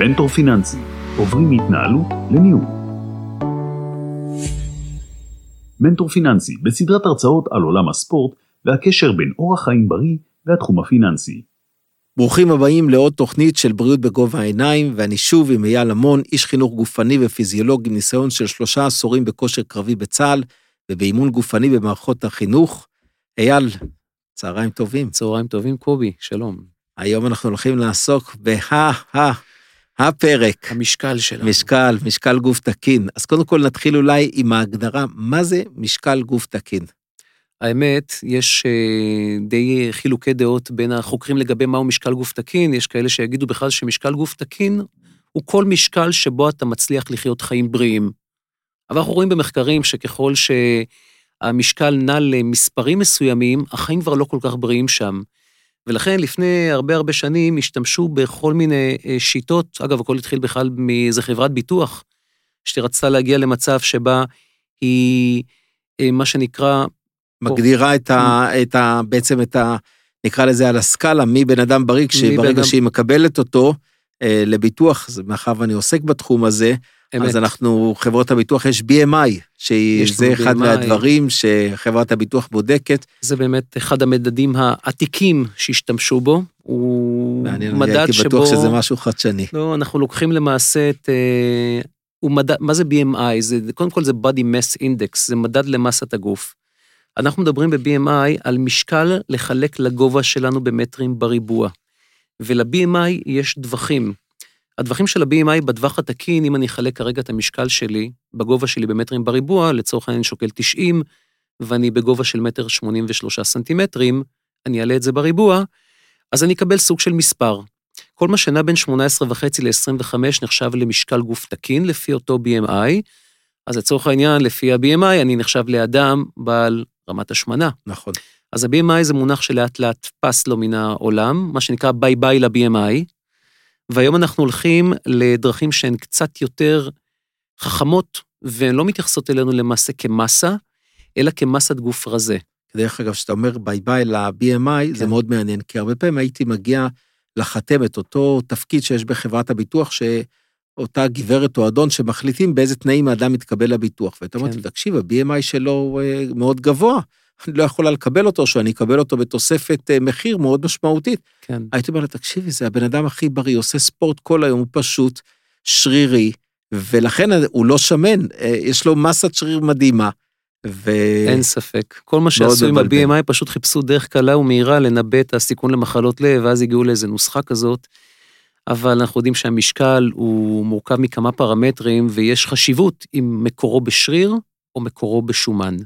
מנטור פיננסי, עוברים מהתנהלות לניהול. מנטור פיננסי בסדרת הרצאות על עולם הספורט והקשר בין אורח חיים בריא והתחום הפיננסי. ברוכים הבאים לעוד תוכנית של בריאות בגובה העיניים, ואני שוב עם אייל המון, איש חינוך גופני ופיזיולוג עם ניסיון של שלושה עשורים בכושר קרבי בצה"ל ובאימון גופני במערכות החינוך. אייל, צהריים טובים. צהריים טובים, קובי, שלום. היום אנחנו הולכים לעסוק בה, ה, הפרק. המשקל שלנו. משקל, משקל גוף תקין. אז קודם כל נתחיל אולי עם ההגדרה, מה זה משקל גוף תקין? האמת, יש אה, די חילוקי דעות בין החוקרים לגבי מהו משקל גוף תקין, יש כאלה שיגידו בכלל שמשקל גוף תקין הוא כל משקל שבו אתה מצליח לחיות חיים בריאים. אבל אנחנו רואים במחקרים שככל שהמשקל נע למספרים מסוימים, החיים כבר לא כל כך בריאים שם. ולכן לפני הרבה הרבה שנים השתמשו בכל מיני אה, שיטות, אגב, הכל התחיל בכלל מאיזה חברת ביטוח, שרצתה להגיע למצב שבה היא, אה, מה שנקרא... מגדירה את ה, את ה... בעצם את ה... נקרא לזה על הסקאלה, מי בן אדם בריא, כשברגע אדם... שהיא מקבלת אותו אה, לביטוח, מאחר ואני עוסק בתחום הזה, אמת. אז אנחנו, חברות הביטוח, יש BMI, שזה אחד BMI. מהדברים שחברת הביטוח בודקת. זה באמת אחד המדדים העתיקים שהשתמשו בו. הוא מעניין, מדד שבו... מעניין, הייתי בטוח שזה משהו חדשני. לא, אנחנו לוקחים למעשה את... אה, הוא מדד, מה זה BMI? זה, קודם כל זה body mass index, זה מדד למסת הגוף. אנחנו מדברים ב-BMI על משקל לחלק לגובה שלנו במטרים בריבוע. ול-BMI יש דבכים. הטווחים של ה-BMI בטווח התקין, אם אני אחלק כרגע את המשקל שלי, בגובה שלי במטרים בריבוע, לצורך העניין שוקל 90, ואני בגובה של מטר 83 סנטימטרים, אני אעלה את זה בריבוע, אז אני אקבל סוג של מספר. כל מה שנע בין 18.5 ל-25 נחשב למשקל גוף תקין לפי אותו BMI, אז לצורך העניין, לפי ה-BMI, אני נחשב לאדם בעל רמת השמנה. נכון. אז ה-BMI זה מונח שלאט לאט פס לו מן העולם, מה שנקרא ביי ביי ל-BMI, והיום אנחנו הולכים לדרכים שהן קצת יותר חכמות, והן לא מתייחסות אלינו למעשה כמסה, אלא כמסת גוף רזה. דרך אגב, כשאתה אומר ביי ביי ל-BMI, כן. זה מאוד מעניין, כי הרבה פעמים הייתי מגיע לחתם את אותו תפקיד שיש בחברת הביטוח, שאותה גברת או אדון שמחליטים באיזה תנאים האדם מתקבל לביטוח. ואתה אומר, כן. תקשיב, ה-BMI שלו אה, מאוד גבוה. אני לא יכולה לקבל אותו, שאני אקבל אותו בתוספת אה, מחיר מאוד משמעותית. כן. הייתי אומר לה, תקשיבי, זה הבן אדם הכי בריא, עושה ספורט כל היום, הוא פשוט שרירי, ולכן הוא לא שמן, אה, יש לו מסת שריר מדהימה. ו... אין ספק. כל מה שעשו עם ה-BMI, פשוט חיפשו דרך קלה ומהירה לנבא את הסיכון למחלות לב, ואז הגיעו לאיזה נוסחה כזאת. אבל אנחנו יודעים שהמשקל הוא מורכב מכמה פרמטרים, ויש חשיבות אם מקורו בשריר או מקורו בשומן.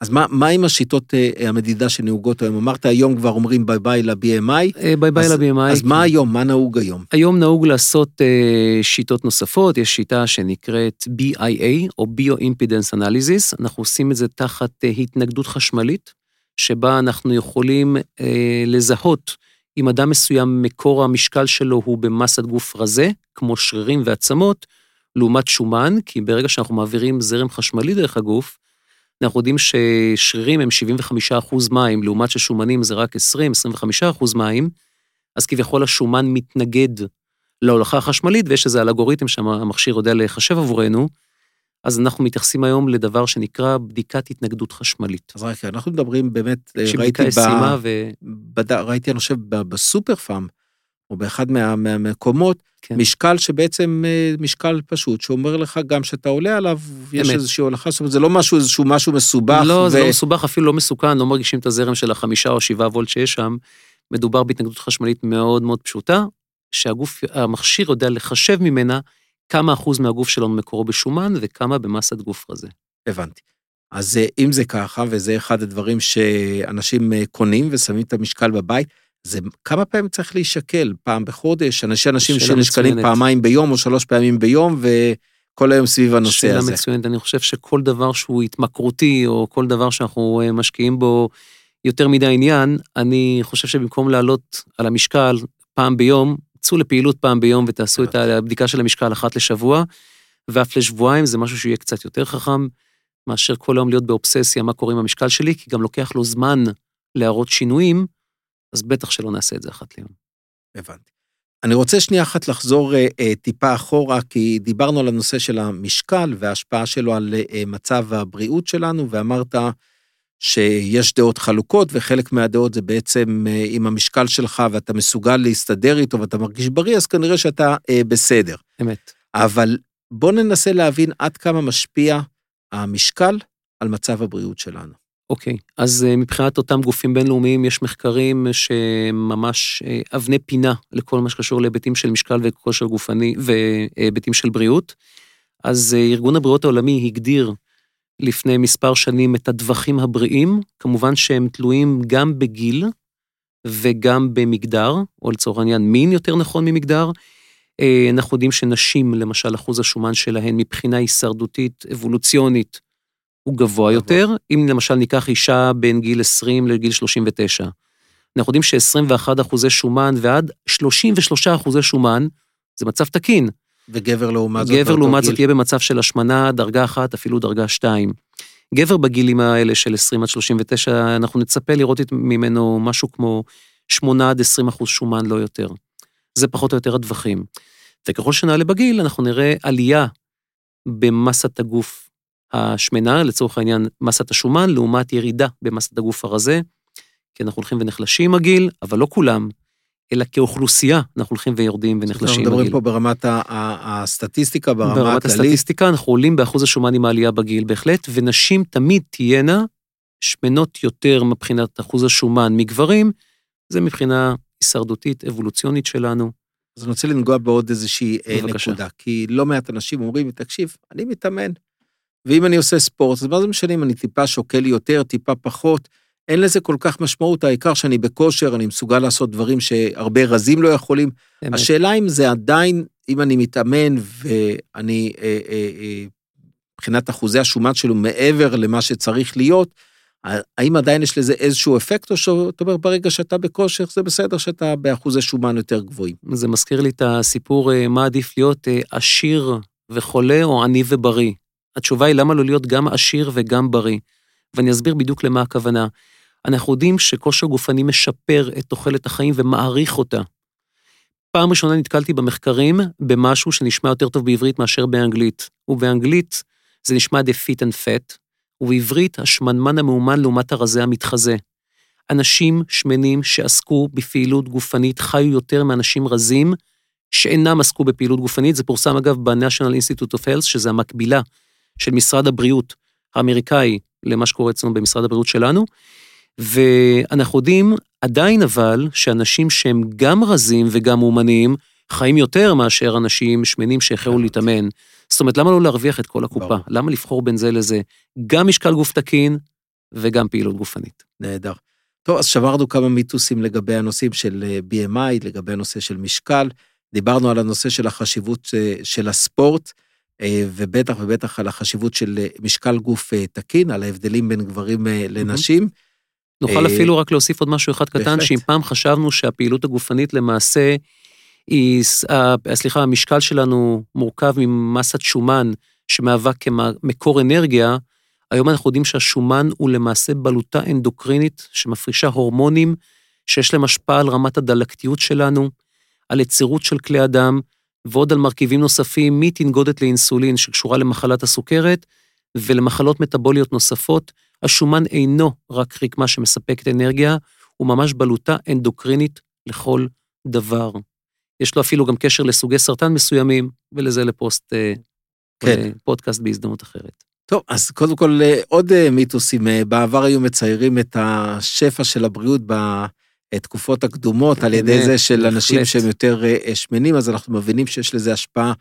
אז מה, מה עם השיטות uh, המדידה שנהוגות היום? אמרת היום כבר אומרים ביי ביי ל-BMI. Uh, bye bye ל-BMI. אז מה היום? מה נהוג היום? היום נהוג לעשות uh, שיטות נוספות, יש שיטה שנקראת BIA, או Bio-Impedance Analysis, אנחנו עושים את זה תחת uh, התנגדות חשמלית, שבה אנחנו יכולים uh, לזהות אם אדם מסוים, מקור המשקל שלו הוא במסת גוף רזה, כמו שרירים ועצמות, לעומת שומן, כי ברגע שאנחנו מעבירים זרם חשמלי דרך הגוף, אנחנו יודעים ששרירים הם 75 מים, לעומת ששומנים זה רק 20-25 מים, אז כביכול השומן מתנגד להולכה החשמלית, ויש איזה אלגוריתם שהמכשיר יודע לחשב עבורנו, אז אנחנו מתייחסים היום לדבר שנקרא בדיקת התנגדות חשמלית. אז רק, אנחנו מדברים באמת, ראיתי ב... ו... בד... ראיתי, אני חושב, בסופר פארם, או באחד מה, מהמקומות, כן. משקל שבעצם, אה, משקל פשוט, שאומר לך גם שאתה עולה עליו, אמת. יש איזושהי הולכה, זאת אומרת, זה לא משהו, איזשהו משהו מסובך. לא, ו... זה לא מסובך, אפילו לא מסוכן, לא מרגישים את הזרם של החמישה או שבעה וולט שיש שם. מדובר בהתנגדות חשמלית מאוד מאוד פשוטה, שהגוף, המכשיר יודע לחשב ממנה כמה אחוז מהגוף שלנו מקורו בשומן וכמה במסת גוף רזה. הבנתי. אז אה, אם זה ככה, וזה אחד הדברים שאנשים אה, קונים ושמים את המשקל בבית, זה כמה פעמים צריך להישקל? פעם בחודש? אנשים, אנשים שנשקלים פעמיים ביום או שלוש פעמים ביום, וכל היום סביב הנושא שאלה הזה. שאלה מצוינת, אני חושב שכל דבר שהוא התמכרותי, או כל דבר שאנחנו אה, משקיעים בו יותר מדי עניין, אני חושב שבמקום לעלות על המשקל פעם ביום, צאו לפעילות פעם ביום ותעשו את הבדיקה של המשקל אחת לשבוע, ואף לשבועיים זה משהו שיהיה קצת יותר חכם, מאשר כל היום להיות באובססיה מה קורה עם המשקל שלי, כי גם לוקח לו זמן להראות שינויים, אז בטח שלא נעשה את זה אחת ליום. הבנתי. אני רוצה שנייה אחת לחזור אה, אה, טיפה אחורה, כי דיברנו על הנושא של המשקל וההשפעה שלו על אה, מצב הבריאות שלנו, ואמרת שיש דעות חלוקות, וחלק מהדעות זה בעצם אה, עם המשקל שלך ואתה מסוגל להסתדר איתו ואתה מרגיש בריא, אז כנראה שאתה אה, בסדר. אמת. אבל בוא ננסה להבין עד כמה משפיע המשקל על מצב הבריאות שלנו. אוקיי, אז אה, מבחינת אותם גופים בינלאומיים, יש מחקרים שממש אה, אבני פינה לכל מה שקשור להיבטים של משקל וכושר גופני והיבטים של בריאות. אז אה, ארגון הבריאות העולמי הגדיר לפני מספר שנים את הטווחים הבריאים, כמובן שהם תלויים גם בגיל וגם במגדר, או לצורך העניין מין יותר נכון ממגדר. אנחנו יודעים שנשים, למשל, אחוז השומן שלהן מבחינה הישרדותית, אבולוציונית, הוא גבוה יותר, אם למשל ניקח אישה בין גיל 20 לגיל 39. אנחנו יודעים ש-21 אחוזי שומן ועד 33 אחוזי שומן, זה מצב תקין. וגבר לעומת זאת, גבר לעומת זאת יהיה במצב של השמנה, דרגה אחת, אפילו דרגה שתיים. גבר בגילים האלה של 20 עד 39, אנחנו נצפה לראות ממנו משהו כמו 8 עד 20 אחוז שומן, לא יותר. זה פחות או יותר הטווחים. וככל שנעלה בגיל, אנחנו נראה עלייה במסת הגוף השמנה, לצורך העניין מסת השומן, לעומת ירידה במסת הגוף הרזה, כי אנחנו הולכים ונחלשים עם הגיל, אבל לא כולם, אלא כאוכלוסייה אנחנו הולכים ויורדים ונחלשים עם הגיל. אנחנו מדברים פה ברמת הסטטיסטיקה, ברמה הכללית. ברמת הסטטיסטיקה אנחנו עולים באחוז השומן עם העלייה בגיל בהחלט, ונשים תמיד תהיינה שמנות יותר מבחינת אחוז השומן מגברים, זה מבחינה הישרדותית, אבולוציונית שלנו. אז אני רוצה לנגוע בעוד איזושהי אה, בבקשה. נקודה, כי לא מעט אנשים אומרים, תקשיב, אני מתאמן, ואם אני עושה ספורט, אז מה זה משנה אם אני טיפה שוקל יותר, טיפה פחות, אין לזה כל כך משמעות, העיקר שאני בכושר, אני מסוגל לעשות דברים שהרבה רזים לא יכולים. באמת. השאלה אם זה עדיין, אם אני מתאמן ואני, אה, אה, אה, מבחינת אחוזי השומן שלו מעבר למה שצריך להיות, האם עדיין יש לזה איזשהו אפקט, או שאתה אומר, ברגע שאתה בכושר, זה בסדר שאתה באחוזי שומן יותר גבוהים? זה מזכיר לי את הסיפור, אה, מה עדיף להיות אה, עשיר וחולה או עני ובריא. התשובה היא למה לא להיות גם עשיר וגם בריא. ואני אסביר בדיוק למה הכוונה. אנחנו יודעים שכושר גופני משפר את תוחלת החיים ומעריך אותה. פעם ראשונה נתקלתי במחקרים במשהו שנשמע יותר טוב בעברית מאשר באנגלית. ובאנגלית זה נשמע The Fit and Fat, ובעברית השמנמן המאומן לעומת הרזה המתחזה. אנשים שמנים שעסקו בפעילות גופנית חיו יותר מאנשים רזים שאינם עסקו בפעילות גופנית. זה פורסם אגב ב-National Institute of Health, שזה המקבילה של משרד הבריאות האמריקאי למה שקורה אצלנו במשרד הבריאות שלנו. ואנחנו יודעים עדיין אבל שאנשים שהם גם רזים וגם מאומנים, חיים יותר מאשר אנשים שמנים שהחלו להתאמן. זאת אומרת, למה לא להרוויח את כל הקופה? ברור. למה לבחור בין זה לזה? גם משקל גוף תקין וגם פעילות גופנית. נהדר. טוב, אז שברנו כמה מיתוסים לגבי הנושאים של אה, BMI, לגבי הנושא של משקל. דיברנו על הנושא של החשיבות אה, של הספורט. אה, ובטח ובטח על החשיבות של אה, משקל גוף אה, תקין, על ההבדלים בין גברים לנשים. נוכל אפילו רק להוסיף עוד משהו אחד קטן, שאם פעם חשבנו שהפעילות הגופנית למעשה היא, סליחה, המשקל שלנו מורכב ממסת שומן שמהווה כמקור אנרגיה, היום אנחנו יודעים שהשומן הוא למעשה בלוטה אנדוקרינית שמפרישה הורמונים שיש להם השפעה על רמת הדלקתיות שלנו, על יצירות של כלי הדם, ועוד על מרכיבים נוספים מתנגודת לאינסולין שקשורה למחלת הסוכרת ולמחלות מטבוליות נוספות, השומן אינו רק רקמה שמספקת אנרגיה, הוא ממש בלוטה אנדוקרינית לכל דבר. יש לו אפילו גם קשר לסוגי סרטן מסוימים, ולזה לפוסט, אה, כן. פודקאסט בהזדמנות אחרת. טוב, אז קודם כל אה, עוד אה, מיתוסים. בעבר היו מציירים את השפע של הבריאות התקופות הקדומות על ידי זה של אנשים שהם יותר אה, שמנים, אז אנחנו מבינים שיש לזה השפעה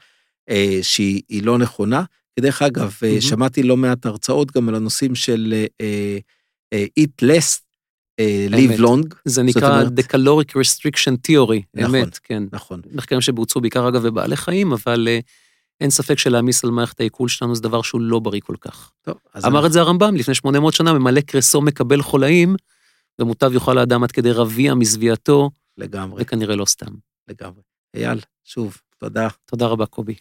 אה, שהיא לא נכונה. דרך אגב. שמעתי לא מעט הרצאות גם על הנושאים של eat less, live long. זה נקרא The Caloric Restriction Theory, נכון, אמת, כן. נכון. מחקרים שבוצעו בעיקר אגב בבעלי חיים, אבל אין ספק שלהעמיס על מערכת העיכול שלנו זה דבר שהוא לא בריא כל כך. טוב, אמר אנחנו... את זה הרמב"ם לפני 800 שנה, ממלא קרסו מקבל חולאים, ומוטב יאכל האדם עד כדי רביע מזוויעתו. לגמרי. וכנראה לא סתם. לגמרי. אייל, שוב, תודה. תודה רבה, קובי.